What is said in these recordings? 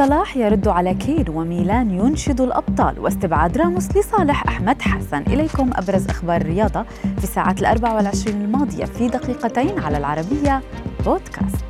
صلاح يرد على كين وميلان ينشد الأبطال واستبعاد راموس لصالح أحمد حسن. إليكم أبرز أخبار الرياضة في الساعات الأربع والعشرين الماضية في دقيقتين على العربية بودكاست.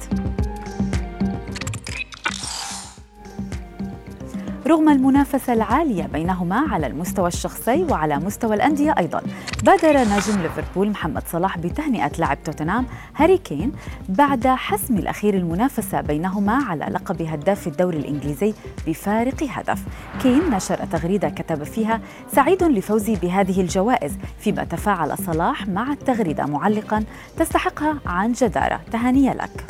رغم المنافسة العالية بينهما على المستوى الشخصي وعلى مستوى الأندية أيضا بادر نجم ليفربول محمد صلاح بتهنئة لاعب توتنهام هاري كين بعد حسم الأخير المنافسة بينهما على لقب هداف الدوري الإنجليزي بفارق هدف. كين نشر تغريدة كتب فيها سعيد لفوزي بهذه الجوائز فيما تفاعل صلاح مع التغريدة معلقا تستحقها عن جدارة. تهاني لك.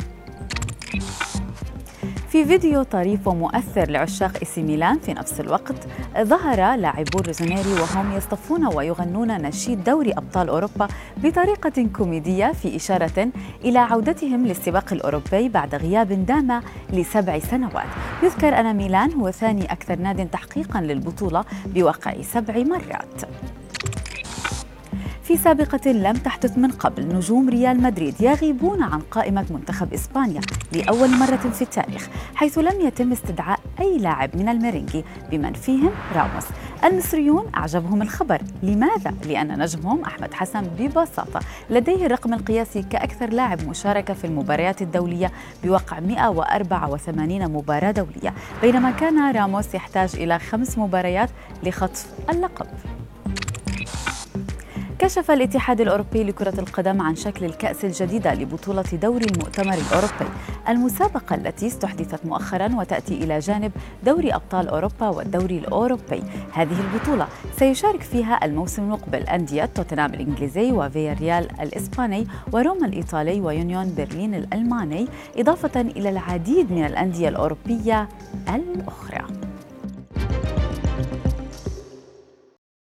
في فيديو طريف ومؤثر لعشاق إيه سي ميلان في نفس الوقت ظهر لاعبو روزونيري وهم يصطفون ويغنون نشيد دوري أبطال أوروبا بطريقة كوميدية في إشارة إلى عودتهم للسباق الأوروبي بعد غياب دام لسبع سنوات. يذكر أن ميلان هو ثاني أكثر ناد تحقيقا للبطولة بوقع سبع مرات. في سابقة لم تحدث من قبل نجوم ريال مدريد يغيبون عن قائمة منتخب إسبانيا لأول مرة في التاريخ حيث لم يتم استدعاء أي لاعب من الميرينجي بمن فيهم راموس. المصريون أعجبهم الخبر. لماذا؟ لأن نجمهم أحمد حسن ببساطة لديه الرقم القياسي كأكثر لاعب مشاركة في المباريات الدولية بوقع 184 مباراة دولية بينما كان راموس يحتاج إلى خمس مباريات لخطف اللقب. كشف الاتحاد الأوروبي لكرة القدم عن شكل الكأس الجديدة لبطولة دوري المؤتمر الأوروبي. المسابقة التي استحدثت مؤخرا وتأتي إلى جانب دوري أبطال أوروبا والدوري الأوروبي. هذه البطولة سيشارك فيها الموسم المقبل أندية توتنهام الإنجليزي وفياريال الإسباني وروما الإيطالي ويونيون برلين الألماني إضافة إلى العديد من الأندية الأوروبية الأخرى.